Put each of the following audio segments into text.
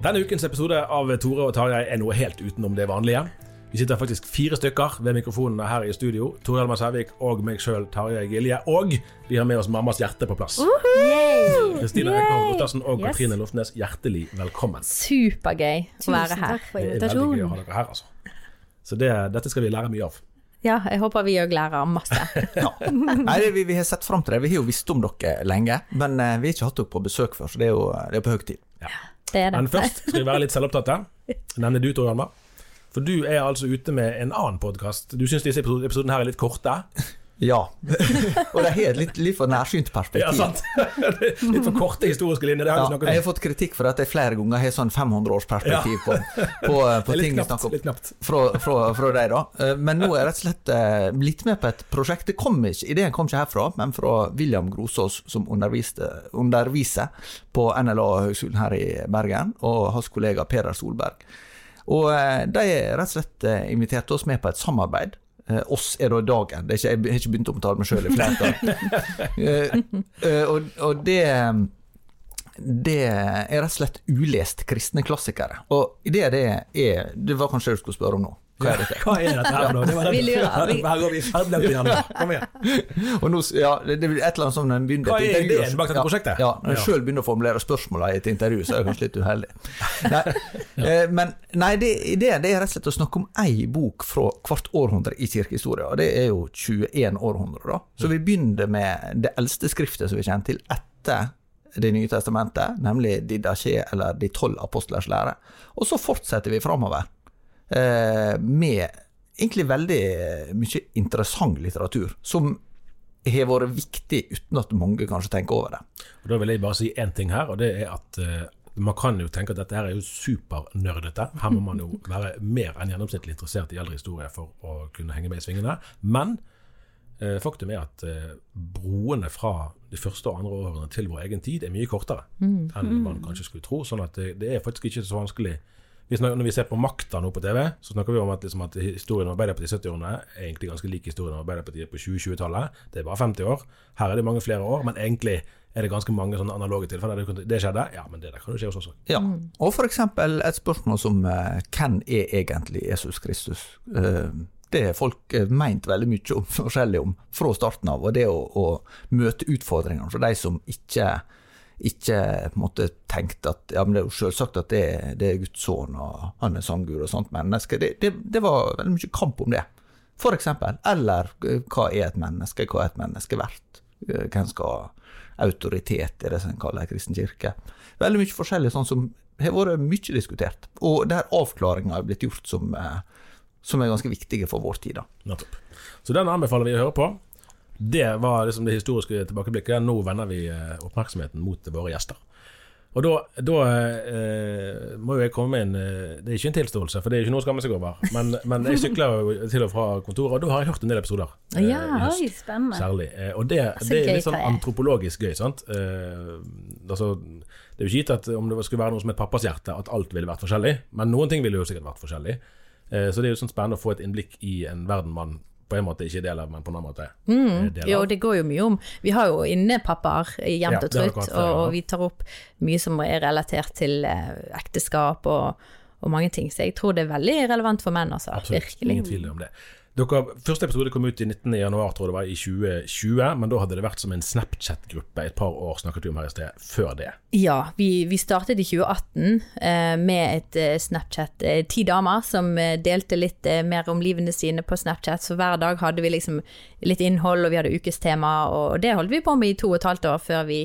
Denne ukens episode av Tore og Tarjei er noe helt utenom det vanlige. Vi sitter faktisk fire stykker ved mikrofonene her i studio. Tore Elmer Sævik og meg sjøl, Tarjei Gilje. Og vi har med oss mammas hjerte på plass. Kristina Ekman Ottersen og Yes. Katrine Lofnes, hjertelig velkommen. Supergøy å være her. takk for Det er veldig gøy å ha dere her, altså. Så det, dette skal vi lære mye av. Ja, jeg håper vi òg lærer masse. Nei, vi, vi har sett fram til det. Vi har jo visst om dere lenge, men eh, vi har ikke hatt dere på besøk før, så det er jo det er på høy tid. Det det. Men først skal vi være litt selvopptatte. Nevne du, Tor Hjalmar. For du er altså ute med en annen podkast. Du syns disse episoden her er litt korte? Ja. og det har et litt, litt for nærsynt perspektiv. Ja, sant? litt for korte historiske linjer, det har Ja, jeg har fått kritikk for at jeg flere ganger har sånn 500-årsperspektiv på, på, på er litt ting vi snakker om. Litt knapt. Fra, fra, fra deg, da. Eh, Men nå er jeg rett og slett eh, blitt med på et prosjekt. Det kom ikke, ideen kom ikke herfra, men fra William Grosås, som underviste, underviser på NLA-høgskolen her i Bergen, og hans kollega Peder Solberg. Og eh, de rett og slett eh, invitert oss med på et samarbeid. Eh, oss er da dagen. Det er ikke, jeg har ikke begynt å omtale meg sjøl i flertall. Eh, eh, og, og det det er rett og slett ulest kristne klassikere. Og det det er Det var kanskje det du skulle spørre om nå. Hva er dette? Hva er dette her nå? Det var det. Vi lurer, vi- Her går vi ferdig igjen. Kom igjen. Og nå, ja, det, det blir et eller annet som den en begynner Hva er ideen bak dette prosjektet? Ja, når en Ja. sjøl begynner å formulere spørsmåla i et intervju, så er det kanskje litt uheldig. Nei, ja. men nei, det, ideen det er rett og slett å snakke om ei bok fra hvert århundre i kirkehistoria, og det er jo 21 århundre, da. Så vi begynner med det eldste skriftet som vi kjenner til etter Det nye testamentet, nemlig Didache, eller De tolv apostlers lære. Og så fortsetter vi framover eh, med egentlig veldig mye interessant litteratur, som har vært viktig uten at mange kanskje tenker over det. Og Da vil jeg bare si én ting her, og det er at eh, man kan jo tenke at dette her er jo supernerdete. Her må man jo være mer enn gjennomsnittlig interessert i eldre historie for å kunne henge med i svingene. Men eh, faktum er at eh, broene fra de første og andre årene til vår egen tid er mye kortere enn man kanskje skulle tro. sånn at det, det er faktisk ikke så vanskelig. Snakker, når vi ser på Makta nå på TV, så snakker vi om at, liksom, at historien om Arbeiderpartiet i 70-årene er egentlig ganske lik historien om Arbeiderpartiet på 2020-tallet. Det er bare 50 år. Her er det mange flere år, men egentlig er det ganske mange sånne analoge tilfeller. Det, skjedde, ja, men det der kan jo skje hos oss også. Ja. Og eksempel et spørsmål som uh, hvem er egentlig Jesus Kristus? Uh, det har folk eh, meint veldig mye om, forskjellig om fra starten av, og det å, å møte utfordringene for de som ikke ikke måtte tenkt at ja, men det er jo selvsagt at det, det er Guds sønn, og han er sanngud og sånt menneske. Det, det, det var veldig mye kamp om det, for eksempel. Eller eh, hva er et menneske, hva er et menneske verdt? Eh, Hvem skal ha autoritet i det som en kaller en kristen kirke? Veldig mye forskjellig sånn som har vært mye diskutert, og der avklaringa er blitt gjort som, eh, som er ganske viktige for vår tid. da. Nettopp. Så den anbefaler vi å høre på. Det var liksom det historiske tilbakeblikket. Nå vender vi eh, oppmerksomheten mot våre gjester. Og da, da eh, må jo jeg komme med en eh, Det er ikke en tilståelse, for det er ikke noe å skamme seg over. Men, men jeg sykler jo til og fra kontoret, og da har jeg hørt en del episoder. eh, Ja. Oi, spennende. Særlig. Eh, og det, Så det er litt sånn antropologisk gøy, sant. Eh, altså, Det er jo ikke gitt at om det skulle være noe som et pappas hjerte, at alt ville vært forskjellig. Men noen ting ville jo sikkert vært forskjellig. Eh, så det er jo sånn spennende å få et innblikk i en verden man på en måte ikke del av, men på en annen måte eh, deler. Jo, det går jo mye om Vi har jo inne pappaer jevnt og det trutt, og, og vi tar opp mye som er relatert til eh, ekteskap og, og mange ting. Så jeg tror det er veldig relevant for menn, altså. Absolutt, Virkelig. ingen tvil om det. Dere, første episode kom ut i 19. januar, tror jeg det var, i 2020. Men da hadde det vært som en Snapchat-gruppe et par år, snakket vi om her i sted, før det. Ja, vi, vi startet i 2018 eh, med et eh, Snapchat. Eh, ti damer som eh, delte litt eh, mer om livene sine på Snapchat. Så hver dag hadde vi liksom litt innhold, og vi hadde ukestema, og det holdt vi på med i to og et halvt år før vi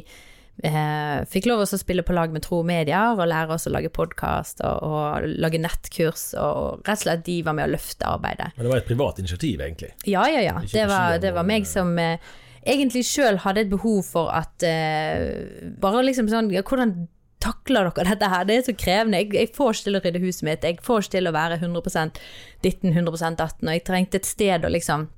fikk lov å spille på lag med Tro Medier og lære oss å lage podkast og, og lage nettkurs. Og rett og slett de var med å løfte arbeidet. Men det var et privat initiativ, egentlig. Ja, ja, ja. Det var, det var meg som eh, egentlig sjøl hadde et behov for at eh, Bare liksom sånn ja, Hvordan takler dere dette her? Det er så krevende. Jeg, jeg får ikke til å rydde huset mitt. Jeg får ikke til å være 100 ditten, 100 datten. Og jeg trengte et sted å liksom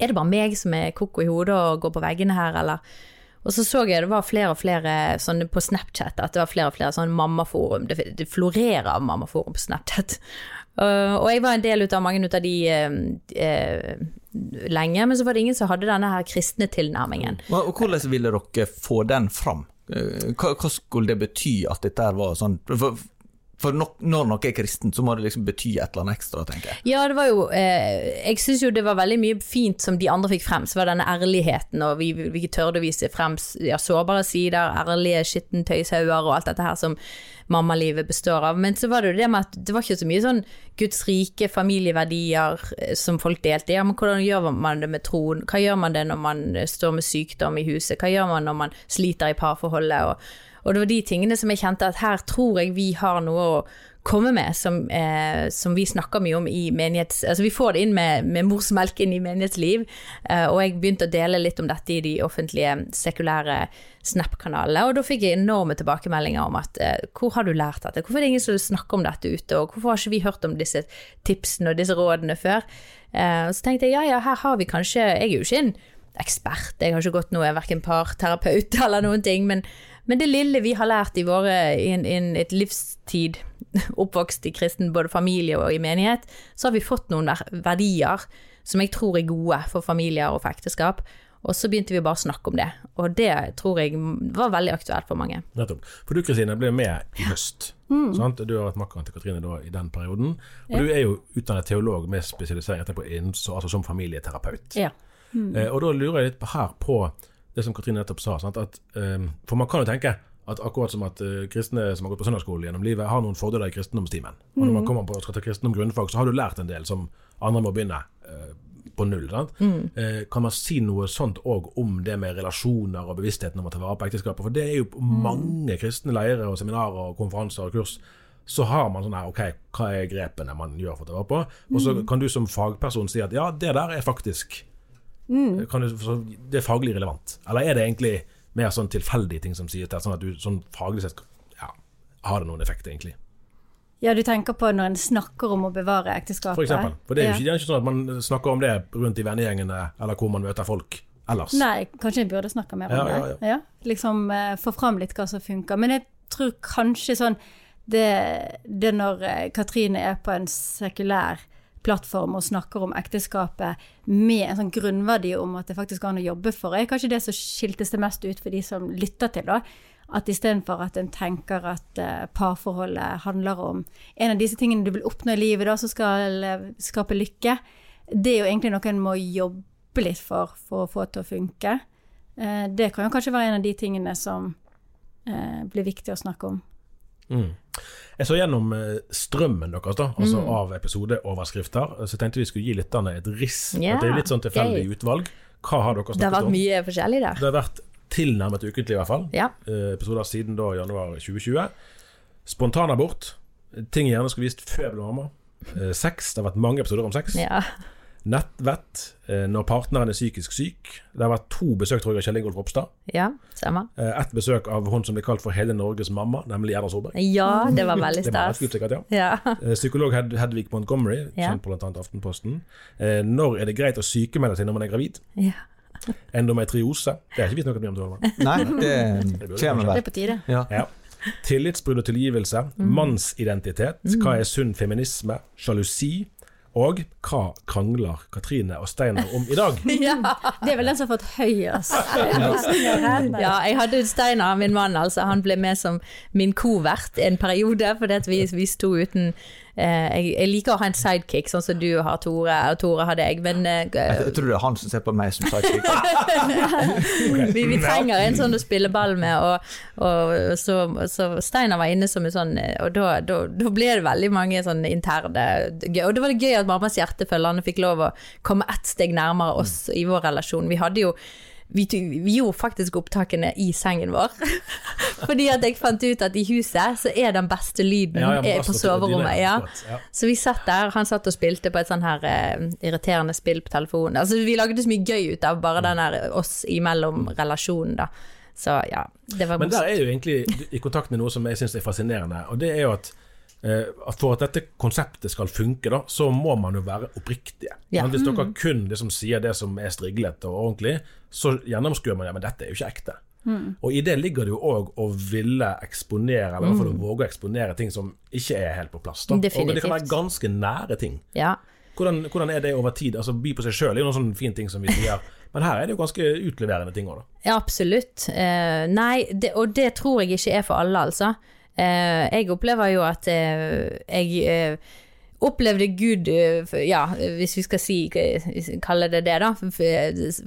Er det bare meg som er koko i hodet og går på veggene her, eller? Og så så jeg det var flere og flere sånne på Snapchat, at det var flere og flere sånne mammaforum. Det, det florerer av mammaforum på Snapchat. Uh, og jeg var en del av mange av de uh, lenge, men så var det ingen som hadde denne her kristne tilnærmingen. Og og hvordan ville dere få den fram? Hva, hva skulle det bety at dette var sånn For, for nok, når noe er kristent, så må det liksom bety et eller annet ekstra, tenker jeg. Ja, det var jo eh, Jeg syns jo det var veldig mye fint som de andre fikk frem. Så var denne ærligheten, og vi, vi tørde å vise frem ja, sårbare sider, ærlige skittentøyshauger og alt dette her som mammalivet består av. Men så var det jo det med at det var ikke så mye sånn Guds rike familieverdier eh, som folk delte. Ja, men hvordan gjør man det med troen? Hva gjør man det når man eh, står med sykdom i huset? Hva gjør man når man sliter i parforholdet? Og, og det var de tingene som jeg kjente at her tror jeg vi har noe å komme med, som, eh, som vi snakker mye om i menighets... Altså vi får det inn med, med morsmelk i menighetsliv, eh, og jeg begynte å dele litt om dette i de offentlige, sekulære Snap-kanalene, og da fikk jeg enorme tilbakemeldinger om at eh, hvor har du lært dette, hvorfor er det ingen som snakker om dette ute, og hvorfor har ikke vi hørt om disse tipsene og disse rådene før? Eh, og så tenkte jeg ja, ja, her har vi kanskje Jeg er jo ikke en ekspert, jeg har ikke gått noe, verken parterapeut eller noen ting, men, men det lille vi har lært i våre, in, in et livstid, oppvokst i kristen både familie og i menighet, så har vi fått noen verdier som jeg tror er gode for familier og for ekteskap. Og så begynte vi bare å snakke om det, og det tror jeg var veldig aktuelt for mange. Nettopp. For du Kristine ble med i høst. Mm. Du har vært makkeren til Katrine da, i den perioden. Og du er jo utdannet teolog med spesialisering etterpå altså som familieterapeut. Ja. Eh, og da lurer jeg litt på her på det som Katrine nettopp sa. Sant? At, um, for man kan jo tenke at akkurat som at uh, kristne som har gått på søndagsskole gjennom livet, har noen fordeler i kristendomstimen. Og når man kommer på skal ta kristendom grunnfag, så har du lært en del som andre må begynne uh, på null. Sant? Uh, kan man si noe sånt òg om det med relasjoner og bevisstheten om å ta vare på ekteskapet? For det er jo på mange kristne leirer og seminarer og konferanser og kurs så har man sånn her, ok, hva er grepene man gjør for å ta vare på? Og så kan du som fagperson si at ja, det der er faktisk kan du, det er faglig relevant. Eller er det egentlig mer sånn tilfeldige ting som sies der, sånn at du sånn faglig sett ja, har det noen effekt, egentlig? Ja, du tenker på når en snakker om å bevare ekteskapet? For eksempel. For det er jo Ja. ikke, er ikke sånn at man snakker om det rundt i vennegjengene, eller hvor man møter folk ellers. Nei, kanskje jeg burde snakke mer om Ja, ja, det. Ja, liksom uh, få fram litt hva som funker. Men jeg tror kanskje sånn det, det når eh, Katrine er på en sekulær plattform og snakker om ekteskapet med en sånn grunnverdi om at det faktisk går an å jobbe for, er kanskje det som skiltes det mest ut for de som lytter til, da. At istedenfor at en tenker at uh, parforholdet handler om en av disse tingene du vil oppnå i livet, da, som skal eh, skape lykke, det er jo egentlig noe en må jobbe litt for for å få til å funke. Uh, det kan jo kanskje være en av de tingene som blir viktig å snakke om. Mm. Jeg så gjennom eh, strømmen deres, da, altså Mm. av episodeoverskrifter. Så tenkte vi skulle gi lytterne et riss. Yeah. det er litt sånn tilfeldig gøy. utvalg. Hva har dere snakket om? Det har vært om? mye forskjellig der. Det har vært tilnærmet ukentlig, i hvert fall. Ja. Eh, episoder siden da januar 2020. Spontanabort. Ting jeg gjerne skulle vist før jeg ble mamma. Eh, sex. Det har vært mange episoder om sex. ja. Nettvett. Eh, når partneren er psykisk syk. Det har vært to besøk tror jeg, av Kjell Ingolf Ropstad. Ja, stemmer. Eh, Ett besøk av hun som blir kalt for hele Norges mamma, nemlig Erna Solberg. Ja, det var veldig Det var stas. sikkert, ja. Ja. Eh, Psykolog Hed Hedvig Montgomery, kjent på bl.a. Aftenposten. Når er det greit å sykemelde seg når man er gravid? ja. Endometriose. Det har ikke vi snakket mye om. Torvald. Nei, det det, Det er på tide. Ja. Ja. tillitsbrudd og tilgivelse, mannsidentitet, hva er sunn feminisme, sjalusi, og hva krangler Katrine og Steinar om i dag? Det er vel den som har fått høyest. Ja, jeg hadde Steinar, min mann, altså. Han ble med som min kovert en periode, fordi at vi, vi sto uten jeg, jeg liker å ha en sidekick, sånn som du har, Tore, og Tore hadde jeg, men eh, Jeg tror det er han som ser på meg som sidekick. vi, vi trenger en sånn å spille ball med, og, og så, så Steinar var inne som en sånn Og da, da, da ble det veldig mange sånn interne. Og det var det gøy at mammas hjertefølgerne fikk lov å komme ett steg nærmere oss i vår relasjon. Vi hadde jo vi, vi gjorde faktisk opptakene i sengen vår. Fordi at jeg fant ut at i huset så er den beste lyden Ja, ja, er altså, på soverommet. er Ja. Så vi satt der, han satt og spilte på et sånn her uh, irriterende spill på telefonen. Altså vi lagde så mye gøy ut av bare den der oss imellom relasjonen, da. Så ja, det var Men der er jo egentlig i kontakt med noe som jeg syns er fascinerende, og det er jo eh, at For at dette konseptet skal funke, da, så må man jo være oppriktige. Ja. Hvis dere kun liksom sier det som er striglete og ordentlig, så gjennomskuer man ja, men dette er jo ikke ekte. Og i det ligger det jo òg å ville eksponere, eller i hvert fall å våge å eksponere ting som ikke er helt på plass. Da. Og det kan være ganske nære ting. Ja. Hvordan, hvordan er det over tid? Altså By på seg sjøl er jo noen sånne fine ting som vi sier, men her er det jo ganske utleverende ting òg, da. Ja, absolutt. Eh, nei, det, og det tror jeg ikke er for alle, altså. Eh, jeg opplever jo at eh, jeg eh, opplevde Gud, ja, hvis vi skal si, kalle det det, da,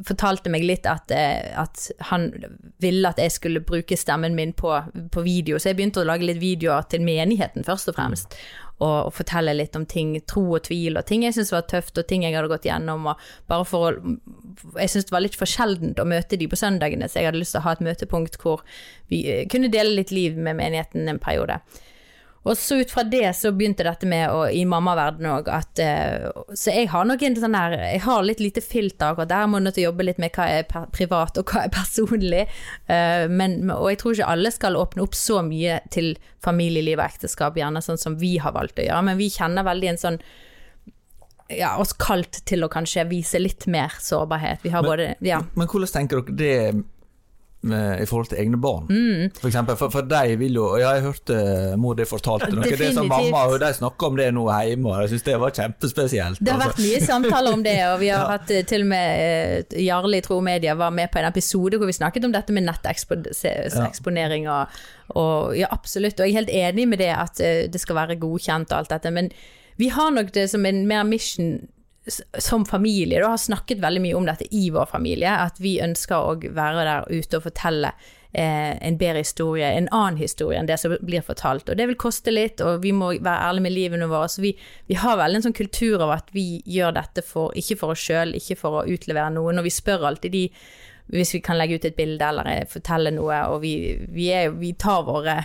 fortalte meg litt at, at han ville at jeg skulle bruke stemmen min på, på video, så jeg begynte å lage litt videoer til menigheten, først og fremst. Og, og fortelle litt om ting, tro og tvil, og ting jeg syntes var tøft, og ting jeg hadde gått gjennom. Og bare for å Jeg syntes det var litt for sjeldent å møte de på søndagene, så jeg hadde lyst til å ha et møtepunkt hvor vi eh, kunne dele litt liv med menigheten en periode. Og så ut fra det så begynte dette med å, i mammaverdenen òg at eh, Så jeg har nok en sånn der Jeg har litt lite filter akkurat der. Jeg må nødt til å jobbe litt med hva er privat og hva er personlig. Eh, men, og jeg tror ikke alle skal åpne opp så mye til familieliv og ekteskap, gjerne sånn som vi har valgt å gjøre. Men vi kjenner veldig en sånn ja, oss kalt til å kanskje vise litt mer sårbarhet. Vi har både Ja. Men hvordan tenker dere det med, i forhold til egne barn? Mm. For eksempel, for, for de vil jo Ja, jeg hørte mor di fortalte noe. Det som mamma og de snakker om det nå hjemme, og jeg syns det var kjempespesielt. Det har altså. vært mye samtaler om det, og vi har hatt eh, til og med uh, Jarle i Tro Media var med på en episode hvor vi snakket om dette med netteksponering og, og Ja, absolutt. Og jeg er helt enig med det at uh, det skal være godkjent og alt dette, men vi har nok det som en mer mission som familie, da har snakket veldig mye om dette i vår familie, at vi ønsker å være der ute og fortelle eh, en bedre historie, en annen historie enn det som blir fortalt. Og det vil koste litt, og vi må være ærlige med livene våre. Så vi, vi har veldig en sånn kultur av at vi gjør dette for, ikke for oss sjøl, ikke for å utlevere noen. Og vi spør alltid de hvis vi kan legge ut et bilde eller eh, fortelle noe, og vi, vi, er, vi tar våre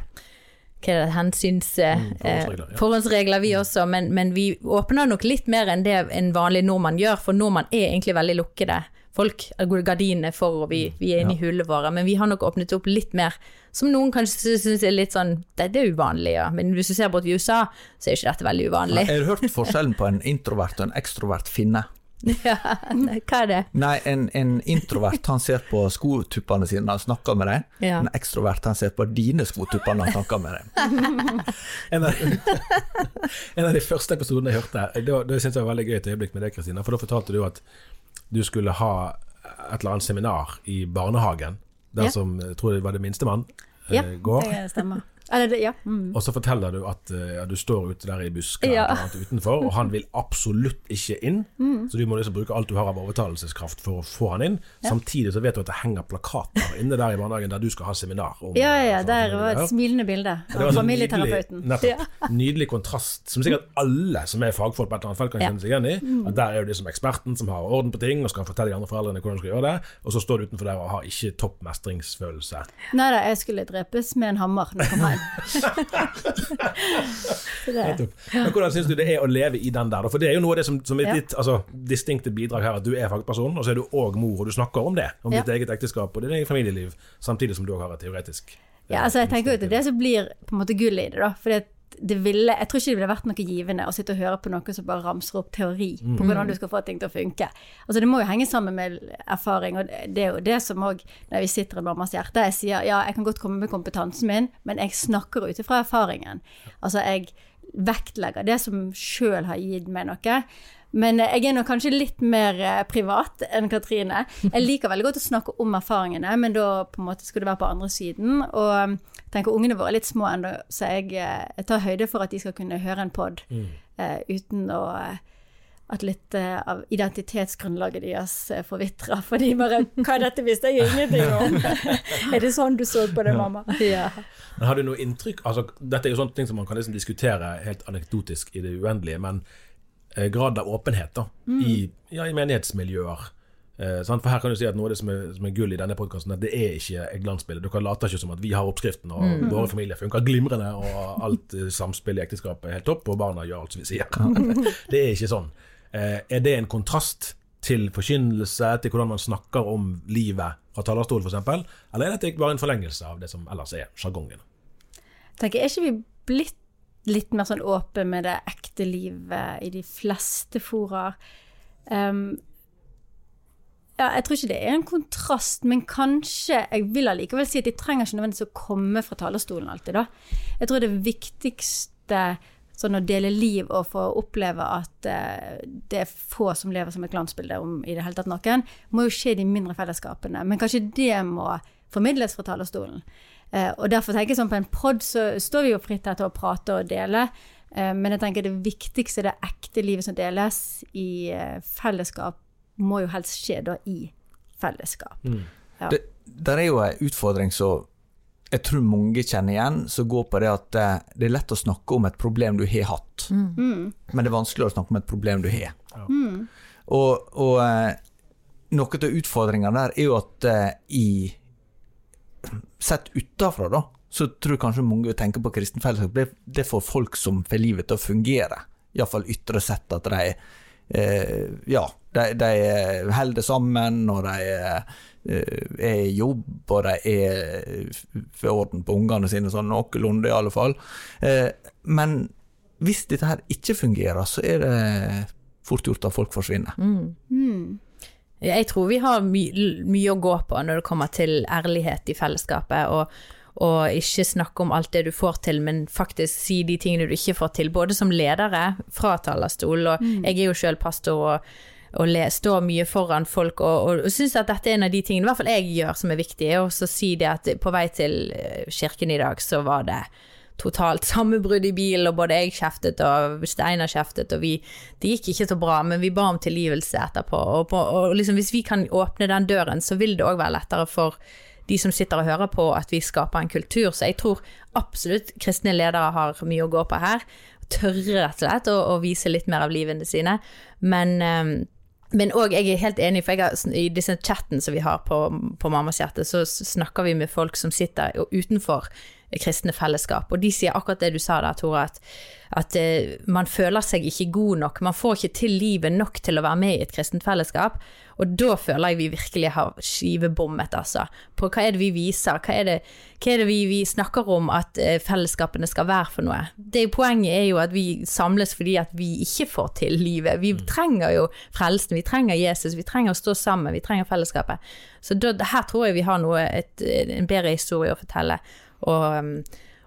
hva er det, hensyns... mm, forhåndsregler, ja. forhåndsregler, vi også, men, men vi åpner nok litt mer enn det en vanlig nordmann gjør, for nordmann er egentlig veldig lukkede. Folk gardinene for, og vi, vi er inne i hulene våre, men vi har nok åpnet opp litt mer, som noen kanskje syns er litt sånn Det, det er uvanlig, ja. Men hvis du ser bort i USA, så er ikke dette veldig uvanlig. Jeg Har hørt forskjellen på en introvert og en ekstrovert finne? ja, hva er det? Nei, en, en introvert han ser på skotuppene sine når han snakker med deg. Ja. En ekstrovert han ser på dine skotupper når han snakker med deg. En av, en av de første episodene jeg hørte, det, det syntes jeg var veldig gøy et øyeblikk med deg, Kristina. For da fortalte du at du skulle ha et eller annet seminar i barnehagen, der Ja. som jeg tror det var det minste mann eh, Ja, går. det stemmer. Eller ja. Mm. Og så forteller du at eh, ja, du står ute der i busker Ja. utenfor, og han vil absolutt ikke inn. Mm. Så du må liksom bruke alt du har av overtalelseskraft for å få han inn. Samtidig så vet du at det henger plakater inne der i barnehagen der du skal ha seminar. Om, Ja, ja, det der sånn var et smilende bilde av familieterapeuten. Nydelig, nydelig kontrast, som sikkert alle som er fagfolk på et eller annet felt kan Ja. kjenne seg igjen i. At Der er jo liksom eksperten som har orden på ting og skal fortelle de andre foreldrene hvordan de skal gjøre det, og så står du utenfor der og har ikke topp mestringsfølelse. Nei da, jeg skulle drepes med en hammer når jeg kom hjem. Men hvordan syns du det er å leve i den der? For det er jo noe av det som, som er ditt altså, distinkte bidrag her, at du er fagperson, og så er du òg mor, og du snakker om det. Om ditt eget ekteskap og ditt eget familieliv, samtidig som du òg har et teoretisk ja, altså jeg tenker jo at det det som blir på en måte gullet i det, da. For det ville, jeg tror ikke det ville vært noe givende å sitte og høre på noen som bare ramser opp teori på hvordan du skal få ting til å funke. Altså Det må jo henge sammen med erfaring, og det er jo det som òg, når vi sitter i mammas hjerte, jeg sier ja, jeg kan godt komme med kompetansen min, men jeg snakker ut ifra erfaringen. Altså jeg vektlegger det som sjøl har gitt meg noe. Men eh, jeg er nok kanskje litt mer eh, privat enn Katrine. Jeg liker veldig godt å snakke om erfaringene, men da på en måte skulle det være på andre siden. Og jeg tenker ungene våre er litt små ennå, så jeg, eh, jeg tar høyde for at de skal kunne høre en pod eh, uten å at litt av identitetsgrunnlaget deres eh, forvitrer. For de bare 'Hva er dette, visste jeg ingenting om'. er det sånn du så på det, mamma? Ja. Men har du noe inntrykk altså, Dette er jo sånne ting som man kan liksom diskutere helt anekdotisk i det uendelige, men grad av åpenhet da, i, ja, i menighetsmiljøer. Eh, sant? For her kan du si at Noe av det som er, som er gull i denne podkasten, det er ikke et glansbilde. Dere later ikke som at vi har oppskriften, og våre familier funker glimrende, og alt eh, samspill i ekteskapet er helt topp, og barna gjør alt som vi sier. det er ikke sånn. Eh, er det en kontrast til forkynnelse, til hvordan man snakker om livet fra talerstol f.eks., eller er dette bare en forlengelse av det som ellers er sjargongen? tenker, Er ikke vi blitt litt mer sånn åpen med det ekte livet i de fleste foraer? Um, ja, jeg tror ikke det er en kontrast, men kanskje Jeg vil allikevel si at de trenger ikke nødvendigvis å komme fra talerstolen alltid, da. Jeg tror det viktigste sånn å dele liv og få oppleve at uh, det er få som lever som et glansbilde om i det hele tatt noen, må jo skje i de mindre fellesskapene. Men kanskje det må formidles fra talerstolen. Eh, og derfor tenker jeg sånn på en pod så står vi jo fritt her til å prate og dele. Eh, men jeg tenker det viktigste, det ekte livet som deles i eh, fellesskap, må jo helst skje da i fellesskap. Ja. Det, der er jo en utfordring som jeg tror mange kjenner igjen, som går på det at det er lett å snakke om et problem du har hatt, men det er vanskeligere å snakke om et problem du har. Og, og eh, noe av utfordringene der er jo at i Sett utafra, da, så tror jeg kanskje mange tenker på kristen fellesskap. Det, det får folk som får livet til å fungere. Iallfall ytre sett at de eh, Ja, de, de holder det sammen, og de eh, er i jobb, og de er for orden på ungene sine, sånn noenlunde i alle fall. Eh, men hvis dette her ikke fungerer, så er det fort gjort at folk forsvinner. Jeg tror vi har my mye å gå på når det kommer til ærlighet i fellesskapet, og, og ikke snakke om alt det du får til, men faktisk si de tingene du ikke får til, både som ledere fra talerstol, og jeg er jo sjøl pastor og, og står mye foran folk, og, og, og syns at dette er en av de tingene, i hvert fall jeg gjør som er viktig, og så si det at på vei til eh, kirken i dag, så var det totalt sammenbrudd i bilen, og både jeg kjeftet og Steinar kjeftet, og vi Det gikk ikke så bra, men vi ba om tilgivelse etterpå. Og, på, og liksom hvis vi kan åpne den døren, så vil det òg være lettere for de som sitter og hører på, at vi skaper en kultur. Så jeg tror absolutt kristne ledere har mye å gå på her. Tørre rett og slett å, vise litt mer av livene sine. Men um, men òg, jeg er helt enig, for har, i disse chatten som vi har på, på Mammas hjerte, så snakker vi med folk som sitter utenfor kristne fellesskap, og de sier akkurat det du sa der, Tore, at, at uh, man føler seg ikke god nok. Man får ikke til livet nok til å være med i et kristent fellesskap, og da føler jeg vi virkelig har skivebommet, altså. På hva er det vi viser, hva er det, hva er det vi, vi snakker om at uh, fellesskapene skal være for noe? Det Poenget er jo at vi samles fordi at vi ikke får til livet. Vi trenger jo frelsen, vi trenger Jesus, vi trenger å stå sammen, vi trenger fellesskapet. Så da, her tror jeg vi har noe, et, en bedre historie å fortelle. Og, um,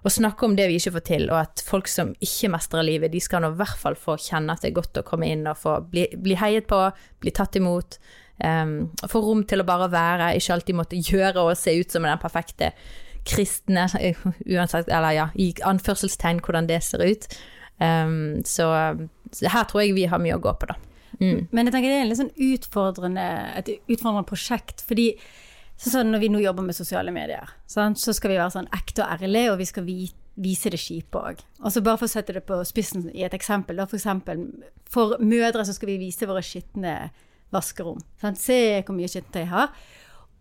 og snakke om det vi ikke får til, og at folk som ikke mestrer livet, de skal nå i hvert fall få kjenne at det er godt å komme inn og få bli, bli heiet på, bli tatt imot. Um, få rom til å bare være, ikke alltid måtte gjøre og se ut som den perfekte kristne, uansett, eller ja, i anførselstegn hvordan det ser ut. Um, så, så her tror jeg vi har mye å gå på, da. Mm. Men jeg tenker det er litt sånn utfordrende, et utfordrende prosjekt, fordi sånn når vi nå jobber med sosiale medier, sant, så skal vi være sånn ekte og ærlige, og vi skal vite vise det kjipe òg. Og så bare for å sette det på spissen i et eksempel, da for eksempel for mødre så skal vi vise våre skitne vaskerom. Sant? Se hvor mye skittentøy jeg har.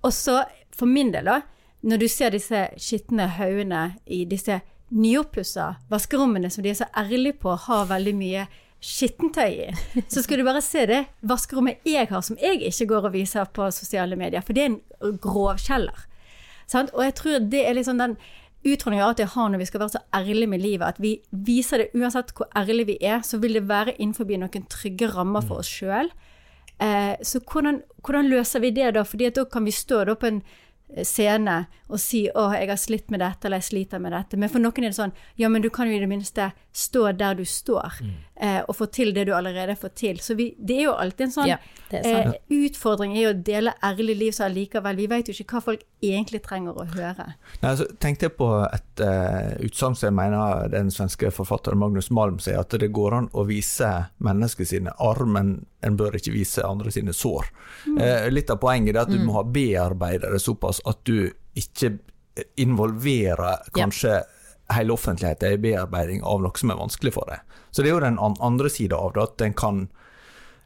Og så, for min del, da, når du ser disse skitne haugene i disse nyoppussa vaskerommene som de er så ærlige på har veldig mye skittentøy i, så skal du bare se det vaskerommet jeg har, som jeg ikke går og viser på sosiale medier, for det er en grovkjeller. Sant? Og jeg tror det er liksom den utfordringen jeg har når vi skal være så ærlige med livet, at vi viser det uansett hvor ærlige vi er, så vil det være innenfor noen trygge rammer for oss sjøl. Eh, så hvordan, hvordan løser vi det da? Fordi da kan vi stå på en eh, scene og si 'Å, jeg har slitt med dette', eller 'jeg sliter med dette'. Men for noen er det sånn Ja, men du kan jo i det minste stå der du står, eh, og få til det du allerede har fått til. Så vi, det er jo alltid en sånn Ja, er eh, utfordring er jo å dele ærlig liv så allikevel. Vi vet jo ikke hva folk egentlig trenger å høre. Nei, så tenkte jeg på et uh, utsagn som jeg mener den svenske forfatteren Magnus Malm sier, at det går an å vise mennesket sine armen en bør ikke vise andre sine sår. Eh, litt av poenget er at du må ha bearbeidere det såpass at du ikke involverer kanskje hele offentligheten i bearbeiding av noe som er vanskelig for deg. Så det er jo den andre sida av det, at en kan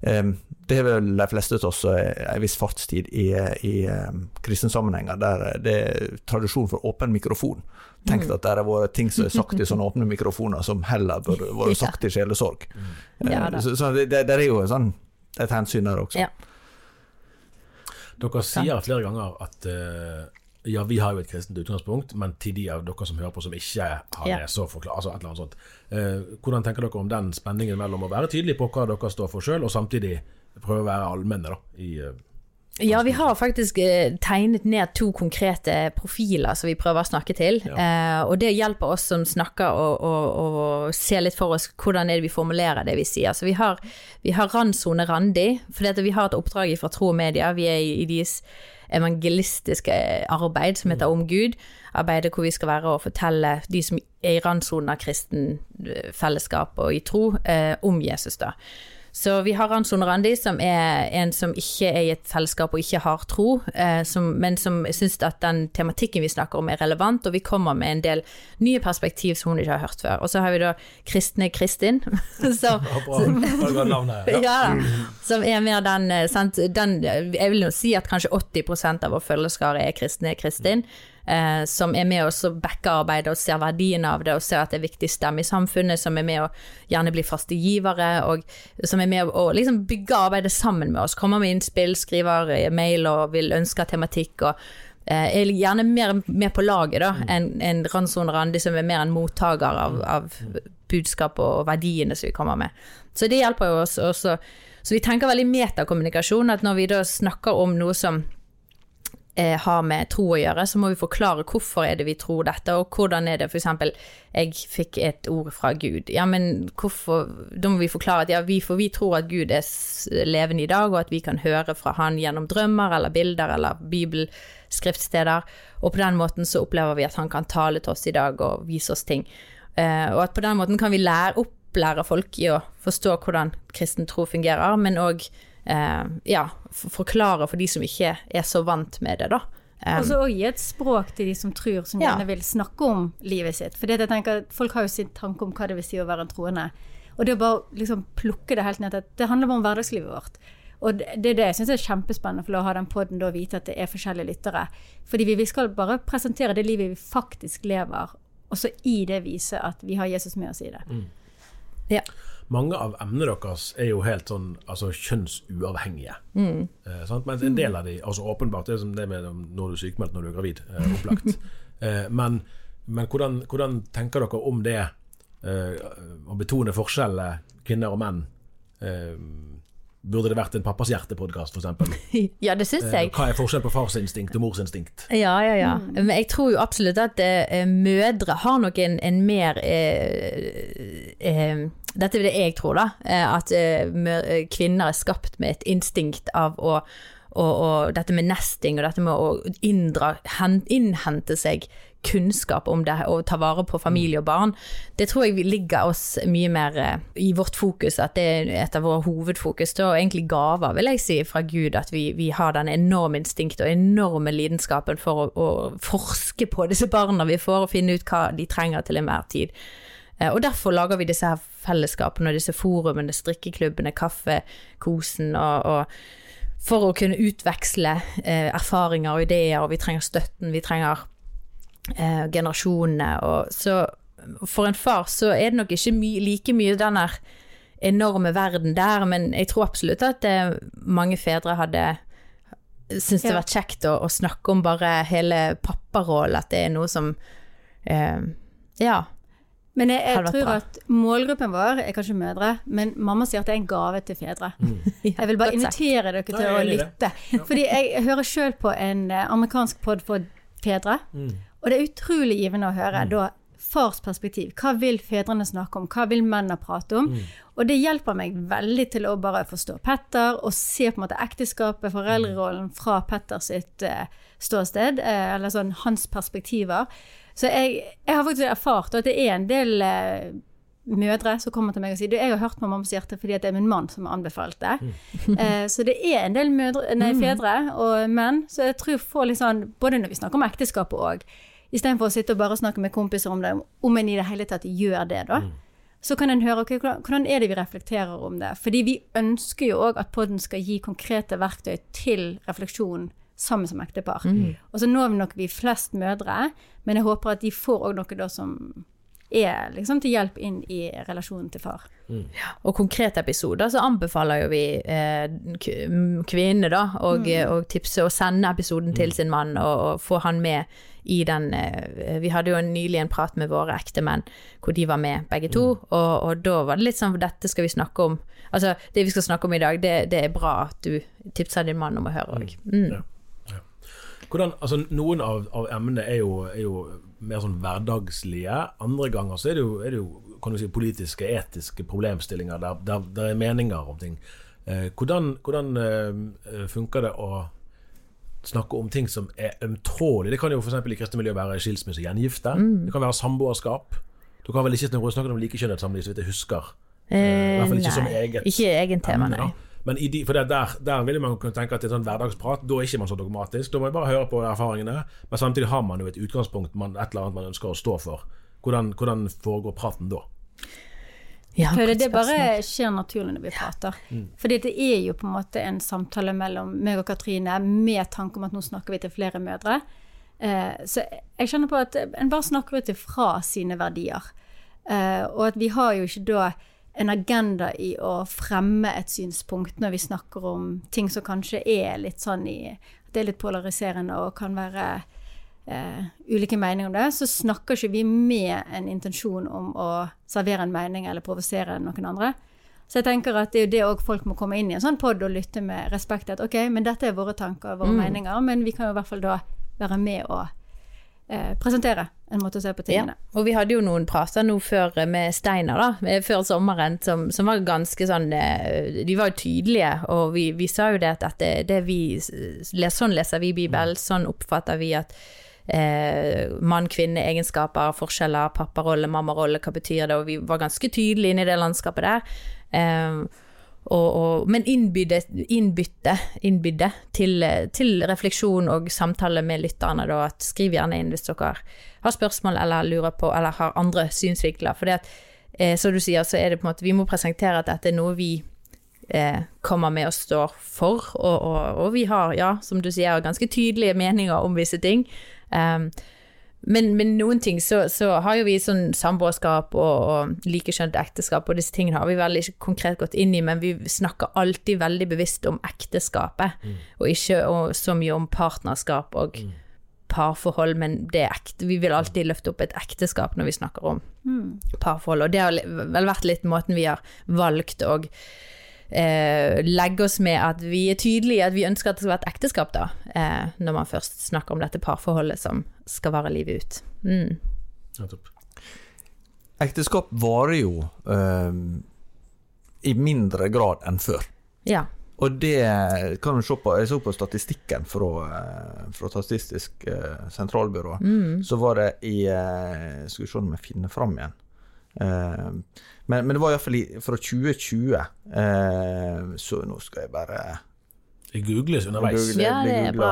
um, det er vel de fleste av oss eh, en viss fartstid i, i um, kristne sammenhenger der det er tradisjon for åpen mikrofon. Tenk Mm. at det har vært ting som er sagt i sånne åpne mikrofoner som heller burde vært sagt i sjelesorg. Eh, Ja så så det, det, er jo sånn, et hensyn der også. Ja. Dere sier flere ganger at eh, ja, vi har jo et kristent utgangspunkt, men til de av dere som hører på som ikke har Ja. det, så forklar, altså et eller annet sånt. Eh, hvordan tenker dere om den spenningen mellom å være tydelig på hva dere står for sjøl, og samtidig prøve å være allmenne da, i eh, Ja, vi har faktisk eh, tegnet ned to konkrete profiler som vi prøver å snakke til. Eh, og det hjelper oss som snakker å se litt for oss hvordan er det vi formulerer det vi sier. Så vi har, vi har randsone Randi, for vi har et oppdrag fra Tro og Media. Vi er i, i deres evangelistiske arbeid som heter Om Gud. Arbeidet hvor vi skal være og fortelle de som er i randsonen av kristen eh, fellesskap og i tro, eh, om Jesus, da. Så vi har Ranson Randi, som er en som ikke er i et selskap og ikke har tro, eh, som, men som syns at den tematikken vi snakker om er relevant, og vi kommer med en del nye perspektiv som hun ikke har hørt før. Og så har vi da Kristne Kristin, som, Bra, bra navn. Ja. ja, som er mer den, eh, sant, den Jeg vil jo si at kanskje 80% av vår følgerskare er kristne Kristin. Eh, som er med oss og backer arbeidet og ser verdien av det og ser at det er viktig stemme i samfunnet, som er med å gjerne bli faste givere, og som er med å liksom bygge arbeidet sammen med oss. Kommer med innspill, skriver eh, mail og vil ønske tematikk. og eh, er gjerne mer med på laget da, enn en Ranson Randi som er mer en mottaker av, av budskap og verdiene som vi kommer med. Så det hjelper jo oss også. Så vi tenker veldig metakommunikasjon, at når vi da snakker om noe som eh, har med tro å gjøre, så må vi forklare hvorfor er det vi tror dette, og hvordan er det eksempel jeg fikk et ord fra Gud. Ja, men hvorfor Da må vi forklare at ja, vi, for vi tror at Gud er levende i dag, og at vi kan høre fra Han gjennom drømmer eller bilder eller bibelskriftsteder, og på den måten så opplever vi at Han kan tale til oss i dag og vise oss ting. Eh, og at på den måten kan vi lære, opplære folk i å forstå hvordan kristen tro fungerer, men òg ja, forklare for de som ikke er så vant med det, da. Um, Og så gi et språk til de som tror, som Ja. gjerne vil snakke om livet sitt. For jeg tenker at folk har jo sin tanke om hva det vil si å være en troende. Og det å bare liksom plukke det helt ned til at det handler bare om hverdagslivet vårt. Og det det er det jeg syns er kjempespennende, for å ha den poden og vite at det er forskjellige lyttere. Fordi vi, vi skal bare presentere det livet vi faktisk lever, og så i det vise at vi har Jesus med oss i det. ja. Mange av emnene deres er jo helt sånn altså kjønnsuavhengige. Eh, sant? Mens en del av de, altså åpenbart, det er som det med når du er sykemeldt når du er gravid, eh, opplagt. eh, men men hvordan, hvordan tenker dere om det eh, å betone forskjellene kvinner og menn? Eh, burde det vært en pappas hjerte-podkast, f.eks.? ja, det syns jeg. Hva er forskjellen på farsinstinkt og morsinstinkt? Ja, ja, ja. Men jeg tror jo absolutt at eh, mødre har nok en, en mer eh, eh, Dette er det jeg tror, da. Eh, at eh, eh, kvinner er skapt med et instinkt av å og, og dette med nesting og dette med å inndra, hen, innhente seg kunnskap om det og ta vare på familie og barn, det tror jeg ligger oss mye mer eh, i vårt fokus, at det er et av våre hovedfokus. Det er egentlig gaver, vil jeg si, fra Gud, at vi, vi har den enorme instinktet og enorme lidenskapen for å, å forske på disse barna vi får, og finne ut hva de trenger til enhver tid. Eh, Og derfor lager vi disse her fellesskapene og disse forumene, strikkeklubbene, kaffekosen og, og for å kunne utveksle eh, erfaringer og ideer, og vi trenger støtten, vi trenger eh, generasjonene. Og så for en far så er det nok ikke my like mye den enorme verden der, men jeg tror absolutt at eh, mange fedre hadde syntes det vært kjekt å, å snakke om bare hele papparollen, at det er noe som eh, Ja. Men jeg, jeg tror bra. at målgruppen vår er kanskje mødre, men mamma sier at det er en gave til fedre. Jeg vil bare invitere dere til Nei, er å lytte. Fordi jeg hører sjøl på en eh, amerikansk pod for fedre, Mm. og det er utrolig givende å høre da fars perspektiv. Hva vil fedrene snakke om? Hva vil mennene prate om? Mm. Og det hjelper meg veldig til å bare forstå Petter, og se på en måte ekteskapet, foreldrerollen, fra Petters sitt eh, ståsted, eh, eller sånn hans perspektiver. Så jeg, jeg har faktisk erfart at det er en del eh, mødre som kommer til meg og sier jeg har hørt på Mammas hjerte fordi det er min mann som har anbefalt det. Eh, så det er en del mødre, nei, fedre og menn, så jeg tror får litt sånn, både når vi snakker om ekteskapet òg, istedenfor å sitte og bare snakke med kompiser om det, om en i det hele tatt gjør det, da. Så kan en høre okay, hvordan er det vi reflekterer om det. Fordi vi ønsker jo òg at podden skal gi konkrete verktøy til refleksjon sammen som ektepar. Og så når vi nok vi flest mødre, men jeg håper at de får òg noe da som er liksom til hjelp inn i relasjonen til far. Og konkrete episoder så anbefaler jo vi eh, kvinnene da og, og tipse og sende episoden til sin mann og, og få han med i den eh, Vi hadde jo nylig en prat med våre ektemenn hvor de var med begge to, og, og da var det litt sånn dette skal vi snakke om. Altså det vi skal snakke om i dag, det, det er bra at du tipser din mann om å høre òg. Mm. Ja. Ja. Hvordan, altså, noen av, av emnene er jo, er jo mer sånn hverdagslige. Andre ganger så er det jo, er det jo kan du si, politiske, etiske problemstillinger der, der, der er meninger om ting. Eh, hvordan hvordan eh, funker det å snakke om ting som er ømtålige? Det kan jo f.eks. i kristne miljø være skilsmisse og gjengifte. Det kan være samboerskap. Du kan vel ikke snakke om likekjønnet samliv, så vidt jeg husker. I hvert fall ikke som eget ikke egen tema, nei. da. Men i de, for det der, der vil man kunne tenke at det er sånn hverdagsprat. Da er ikke man så dogmatisk. Da må man bare høre på erfaringene. Men samtidig har man jo et utgangspunkt, man, et eller annet man ønsker å stå for. Hvordan, hvordan foregår praten da? Ja, For det, det bare skjer naturlig når vi prater. Fordi det er jo på en måte en samtale mellom meg og Katrine med tanke om at nå snakker vi til flere mødre. Eh, så jeg kjenner på at en bare snakker ut ifra sine verdier. Eh, og at vi har jo ikke da en agenda i å fremme et synspunkt når vi snakker om ting som kanskje er litt sånn i At det er litt polariserende og kan være eh, ulike meninger om det, så snakker ikke vi med en intensjon om å servere en mening eller provosere noen andre. Så jeg tenker at det er jo det òg folk må komme inn i en sånn pod og lytte med respekt. At ok, men dette er våre tanker, og våre meninger, men vi kan jo i hvert fall da være med og presentere en måte å se på Ja, tingene. og vi hadde jo noen prater nå før eh, med Steinar, da, eh, før sommeren, som, som var ganske sånn eh, De var jo tydelige, og vi, vi sa jo det at dette, det vi sånn leser vi Bibelen, sånn oppfatter vi at eh, mann-kvinne-egenskaper, forskjeller, papparolle, mammarolle, hva betyr det, og vi var ganske tydelige inne i det landskapet der. Eh, og, og, men innbytte, innbytte, innbydde til, til refleksjon og samtale med lytterne, da, at skriv gjerne inn hvis dere har spørsmål eller lurer på, eller har andre synsvinkler. For eh, som du sier, så er det på en måte, vi må presentere at dette er noe vi eh, kommer med og står for, og, og, vi har, ja, som du sier, ganske tydelige meninger om visse ting. Um, men, men noen ting så, så har jo vi sånn samboerskap og, og likekjønt ekteskap, og disse tingene har vi veldig ikke konkret gått inn i, men vi snakker alltid veldig bevisst om ekteskapet, og ikke og, så mye om partnerskap og parforhold, men det er ekte. Vi vil alltid løfte opp et ekteskap når vi snakker om parforhold, og det har vel vært litt måten vi har valgt å eh, legge oss med at vi er tydelige at vi ønsker at det skal være et ekteskap, da, eh, når man først snakker om dette parforholdet som skal vare livet ut. Mm. Nettopp. Ekteskap varer jo eh, i mindre grad enn før. Ja. Og det kan du se på Jeg så på statistikken fra, eh, fra Statistisk eh, sentralbyrå. Så var det i eh, Skal vi se om jeg finner fram igjen. Eh, men, men det var iallfall fra 2020. Eh, så nå skal jeg bare Det googles underveis. Google. ja, det er bra.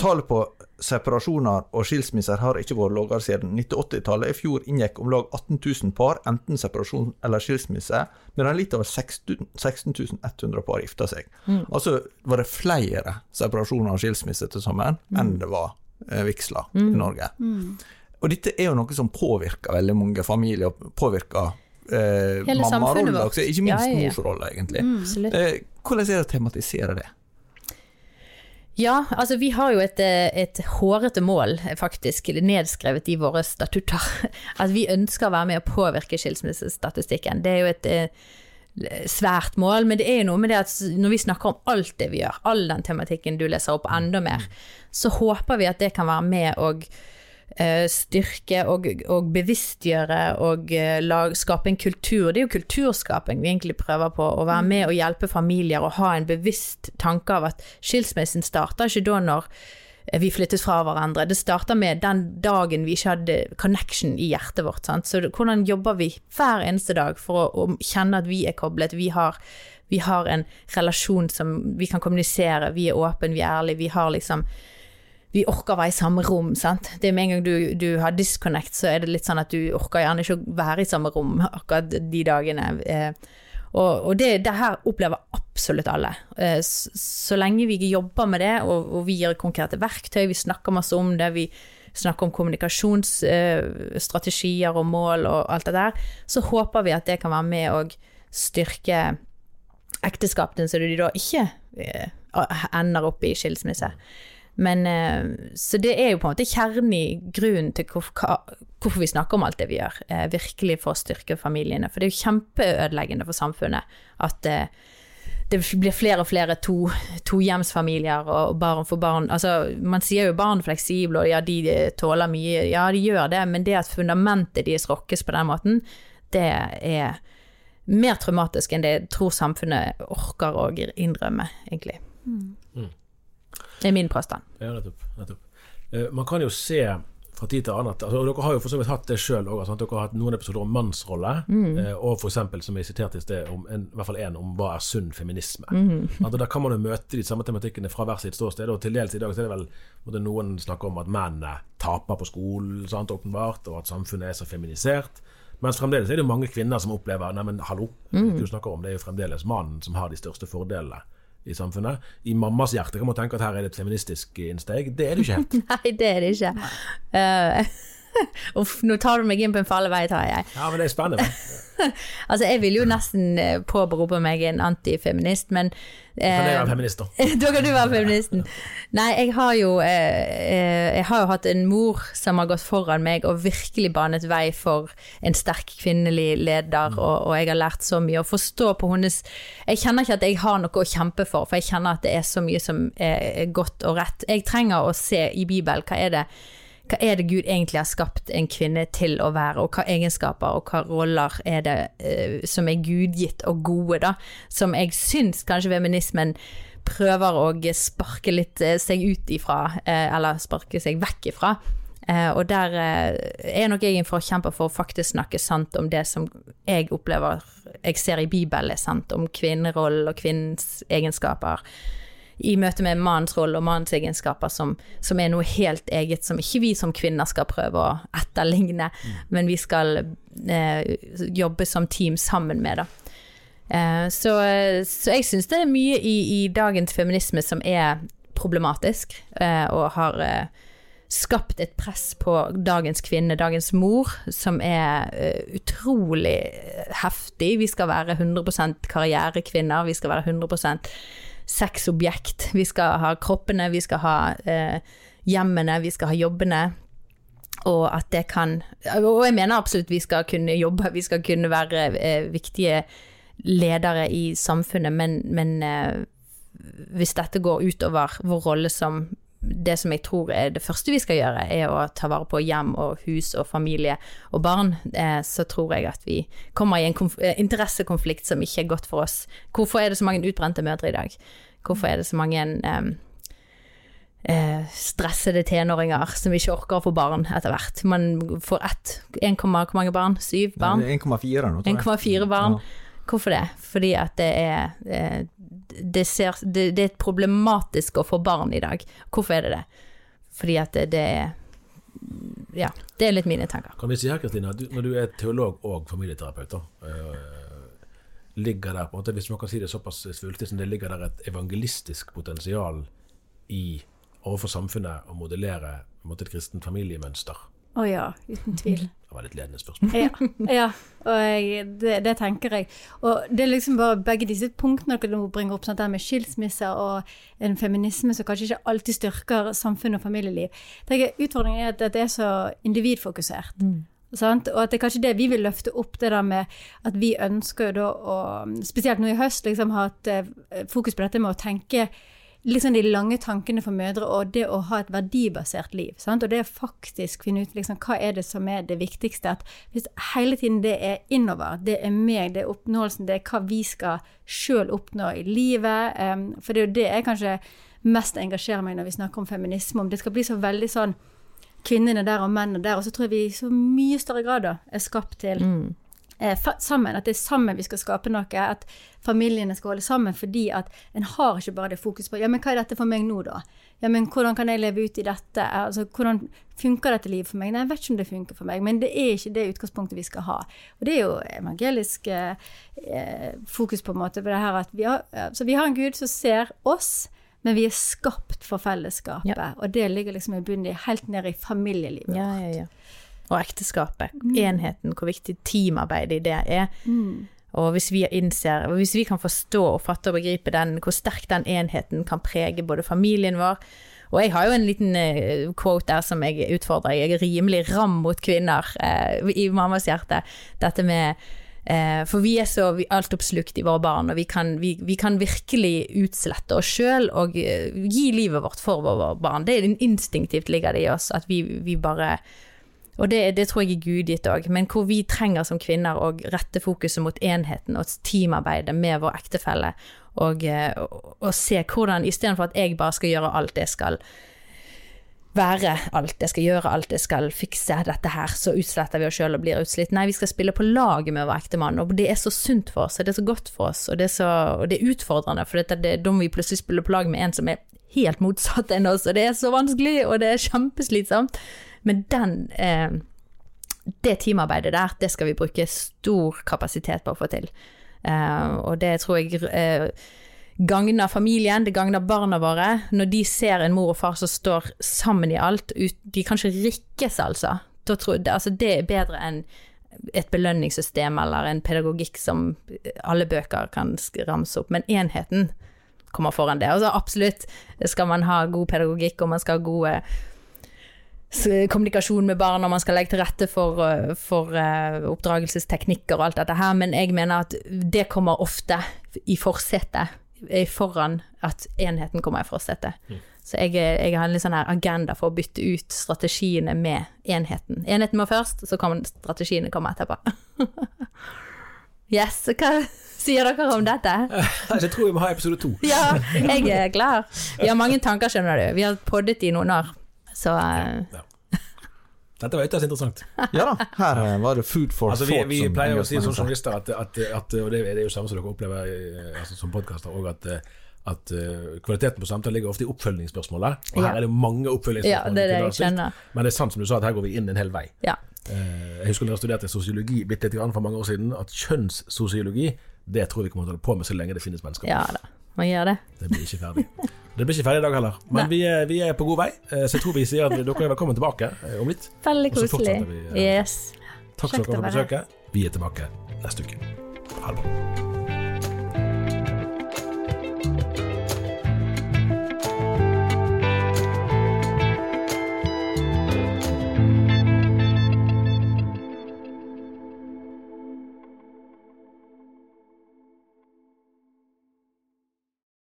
Tallet på separasjoner og skilsmisser har ikke vært lavere siden 1980-tallet. I fjor inngikk om lag 18 000 par enten separasjon eller skilsmisse, medan litt over 16 100 par gifta seg. Altså var det flere separasjoner og skilsmisser til sammen enn det var eh, vigsler i Norge. Og dette er jo noe som påvirker veldig mange familier, påvirker eh, mammarolla også, ikke minst Ja, ja, ja. morsrolla, egentlig. Absolutt. Eh, hvordan er det å tematisere det? Ja, altså vi har jo et, eh, et hårete mål, faktisk, nedskrevet i våre statutter. At vi ønsker å være med å påvirke skilsmissestatistikken. Det er jo et eh, svært mål, men det er jo noe med det at når vi snakker om alt det vi gjør, all den tematikken du leser opp, enda mer, så håper vi at det kan være med og styrke og, og bevisstgjøre og eh, lag, skape en kultur. Det er jo kulturskaping vi egentlig prøver på, å være med og hjelpe familier og ha en bevisst tanke av at skilsmissen starter ikke da når eh, vi flyttet fra hverandre. Det starter med den dagen vi ikke hadde connection i hjertet vårt. Sant? Så hvordan jobber vi hver eneste dag for å, å kjenne at vi er koblet? Vi har, vi har en relasjon som vi kan kommunisere, vi er åpne, vi er ærlige, vi har liksom vi orker å være i samme rom, sant. Det med en gang du, du har disconnect, så er det litt sånn at du orker gjerne ikke å være i samme rom akkurat de dagene. Eh, og, og det, det her opplever absolutt alle. Eh, så, så lenge vi jobber med det, og, og vi gir konkrete verktøy, vi snakker masse om det, vi snakker om kommunikasjonsstrategier og mål og alt det der, så håper vi at det kan være med å styrke ekteskapene, så de da ikke eh, ender opp i skilsmisse. Men, eh, så det er jo på en måte kjernen i grunnen til hvorfor, hvorfor vi snakker om alt det vi gjør. Eh, virkelig for å styrke familiene. For det er jo kjempeødeleggende for samfunnet at eh, det blir flere og flere to, tohjemsfamilier og barn for barn. Altså, man sier jo barn fleksible, og ja, de tåler mye. Ja, de gjør det, men det at fundamentet deres rokkes på den måten, det er mer traumatisk enn det jeg tror samfunnet orker å innrømme, egentlig. Det er min påstand. Ja, nettopp. nettopp. Uh, man kan jo se fra tid til annen altså, Dere har jo for så vidt hatt det sjøl òg. Dere har hatt noen episoder om mannsrolle, eh, og f.eks. som jeg siterte i sted, om en, i hvert fall en om hva er sunn feminisme. At Da kan man jo møte de samme tematikkene fra hver sitt ståsted. Og til dels i dag så er det vel måtte noen snakker om at mennene taper på skolen, sant, åpenbart, og at samfunnet er så feminisert. Mens fremdeles er det mange kvinner som opplever Neimen, hallo, mm. du snakker om det er jo fremdeles mannen som har de største fordelene i samfunnet. I mammas hjerte kan man tenke at her er det et feministisk innsteg. Det er det ikke helt. Nei, det er det ikke. Eh, Uff, nå tar du meg inn på en farlig vei, tar jeg. Ja, men det er spennende. Altså, jeg vil jo nesten eh, påberope meg en antifeminist, men Kan jeg eh, være feminist, da? da kan du være feministen. Nei, jeg har jo eh, eh, Jeg har jo hatt en mor som har gått foran meg og virkelig banet vei for en sterk kvinnelig leder, og, og jeg har lært så mye. Å forstå på hennes Jeg kjenner ikke at jeg har noe å kjempe for, for jeg kjenner at det er så mye som er godt og rett. Jeg trenger å se i Bibelen hva er det hva er det Gud egentlig har skapt en kvinne til å være, og hva egenskaper og hva roller er det eh, som er gudgitt og gode, da, som jeg syns kanskje feminismen prøver å sparke litt eh, seg ut ifra, eh, eller sparke seg vekk ifra. Eh, og der eh, er nok jeg en forkjemper for å faktisk snakke sant om det som jeg opplever jeg ser i Bibelen er sant, om kvinnerollen og kvinnens egenskaper i møte med mannens rolle og mannens egenskaper, som, som er noe helt eget, som ikke vi som kvinner skal prøve å etterligne, men vi skal eh, jobbe som team sammen med. Da. Eh, så, så jeg syns det er mye i, i dagens feminisme som er problematisk, eh, og har eh, skapt et press på dagens kvinne, dagens mor, som er eh, utrolig heftig. Vi skal være 100% karrierekvinner, vi skal være 100 sexobjekt. Vi skal ha kroppene, vi skal ha eh, hjemmene, vi skal ha jobbene. Og at det kan Og jeg mener absolutt vi skal kunne jobbe, vi skal kunne være eh, viktige ledere i samfunnet, men, men eh, hvis dette går utover vår rolle som det som jeg tror er det første vi skal gjøre, er å ta vare på hjem og hus og familie og barn, eh, så tror jeg at vi kommer i en eh, interessekonflikt som ikke er godt for oss. Hvorfor er det så mange utbrente mødre i dag? Hvorfor er det så mange um, uh, stressede tenåringer som ikke orker å få barn etter hvert? Man får ett 1, hvor mange barn? Syv barn? 1,4 nå, tror jeg. 1,4 barn. Ja. Hvorfor det? Fordi at det er eh, det, ser, det, det er problematisk å få barn i dag. Hvorfor er det det? Fordi at det, det er Ja, det er litt mine tanker. Kan vi si her, Kristina, når du er teolog og familieterapeut, da, eh, ligger der på en måte, hvis man kan si det såpass svulstig som det ligger der et evangelistisk potensial i overfor samfunnet å modellere måte, et kristent familiemønster? Å ja, uten tvil. Det var litt ledende spørsmål. Ja, ja og jeg, det, det tenker jeg. Og det er liksom bare begge disse punktene dere nå bringer opp, sånn der med skilsmisse og en feminisme som kanskje ikke alltid styrker samfunn og familieliv. Tenker, utfordringen er at det er så individfokusert. Sant? Og at det er kanskje det vi vil løfte opp, det der med at vi ønsker da å Spesielt nå i høst liksom ha et eh, fokus på dette med å tenke liksom de lange tankene for mødre og det å ha et verdibasert liv. Sant? Og det å faktisk finne ut liksom, hva er det som er det viktigste. At hvis hele tiden det er innover, det er meg, det er oppnåelsen, det er hva vi skal sjøl oppnå i livet. Um, for det er jo det jeg kanskje mest engasjerer meg når vi snakker om feminisme. Om det skal bli så veldig sånn kvinnene der og mennene der. Og så tror jeg vi i så mye større grad da, er skapt til fa sammen. At det er sammen vi skal skape noe. At familiene skal holde sammen. Fordi at en har ikke bare det fokus på Ja, men hva er dette for meg nå, da? Ja, men hvordan kan jeg leve ut i dette? Altså, hvordan funker dette livet for meg? Nei, jeg vet ikke om det funker for meg, men det er ikke det utgangspunktet vi skal ha. Og det er jo evangelisk eh, eh, fokus på en måte på det her at vi har, eh, så vi har en Gud som ser oss, men vi er skapt for fellesskapet. Ja. Og det ligger liksom i bunnen helt ned i familielivet. Ja, ja, ja. Og ekteskapet, enheten, hvor viktig teamarbeid i det er. Og hvis vi innser, og hvis vi kan forstå og fatte og begripe den, hvor sterk den enheten kan prege både familien vår Og jeg har jo en liten eh, quote der som jeg utfordrer. Jeg er rimelig ram mot kvinner eh, i mammas hjerte. Dette med eh, For vi er så altoppslukt i våre barn, og vi kan, vi, vi kan virkelig utslette oss sjøl og eh, gi livet vårt for våre barn. Det er instinktivt ligger det i oss at vi, vi bare og det, det tror jeg er gudgitt òg, men hvor vi trenger som kvinner å rette fokuset mot enheten og teamarbeidet med vår ektefelle, og, eh, og, og se hvordan istedenfor at jeg bare skal gjøre alt jeg skal være alt, jeg skal gjøre alt, jeg skal fikse dette her, så utsletter vi oss sjøl og blir utslitt. Nei, vi skal spille på laget med vår ektemann, og det er så sunt for oss, og det er så godt for oss, og det er, så, og det er utfordrende, for det, da må vi plutselig spille på lag med en som er helt motsatt enn oss, og det er så vanskelig, og det er kjempeslitsomt. Men den eh, det teamarbeidet der, det skal vi bruke stor kapasitet på å få til. Eh, og det tror jeg eh, gagner familien, det gagner barna våre. Når de ser en mor og far som står sammen i alt, ut, de kan ikke rikkes, altså. Da tror, altså. Det er bedre enn et belønningssystem eller en pedagogikk som alle bøker kan ramse opp, men enheten kommer foran det. Altså absolutt skal man ha god pedagogikk, og man skal ha gode kommunikasjon med barn, og man skal legge til rette for, eh, for eh, oppdragelsesteknikker og alt dette her, men jeg mener at det kommer ofte i forsetet, eh, foran at enheten kommer i forsetet. Så jeg, jeg har en litt sånn her agenda for å bytte ut strategiene med enheten. Enheten må først, så kan strategiene komme etterpå. yes, hva sier dere om dette? Jeg tror vi må ha episode to. Ja, jeg er klar. Vi har mange tanker, skjønner du. Vi har poddet i noen år. Så ja. Dette var ytterst interessant. Ja da, her eh, var det food for Altså, vi, thought. vi som pleier å si som journalister at, at, at og det, det er jo samme som dere opplever eh, altså, som podkaster at, eh, at eh, kvaliteten på samtalen ligger ofte i oppfølgingsspørsmålet. Og her er det mange oppfølgingsspørsmål. Ja, det er det jeg kjenner. Men det er sant som du sa, at her går vi inn en hel vei. ja. Eh, Jeg husker da jeg studerte sosiologi litt, litt grann for mange år siden, at kjønnssosiologi det tror vi kommer til å holde på med så lenge det finnes mennesker. ja da, man gjør det. Det blir ikke ferdig. Det blir ikke ferdig i dag heller. Men vi er, vi er på god vei, eh, så jeg tror vi sier at dere er velkommen tilbake eh, om litt. Veldig koselig. vi, eh, Yes. Takk Kjekt dere for besøket. Vi er tilbake neste uke. Ha det bra.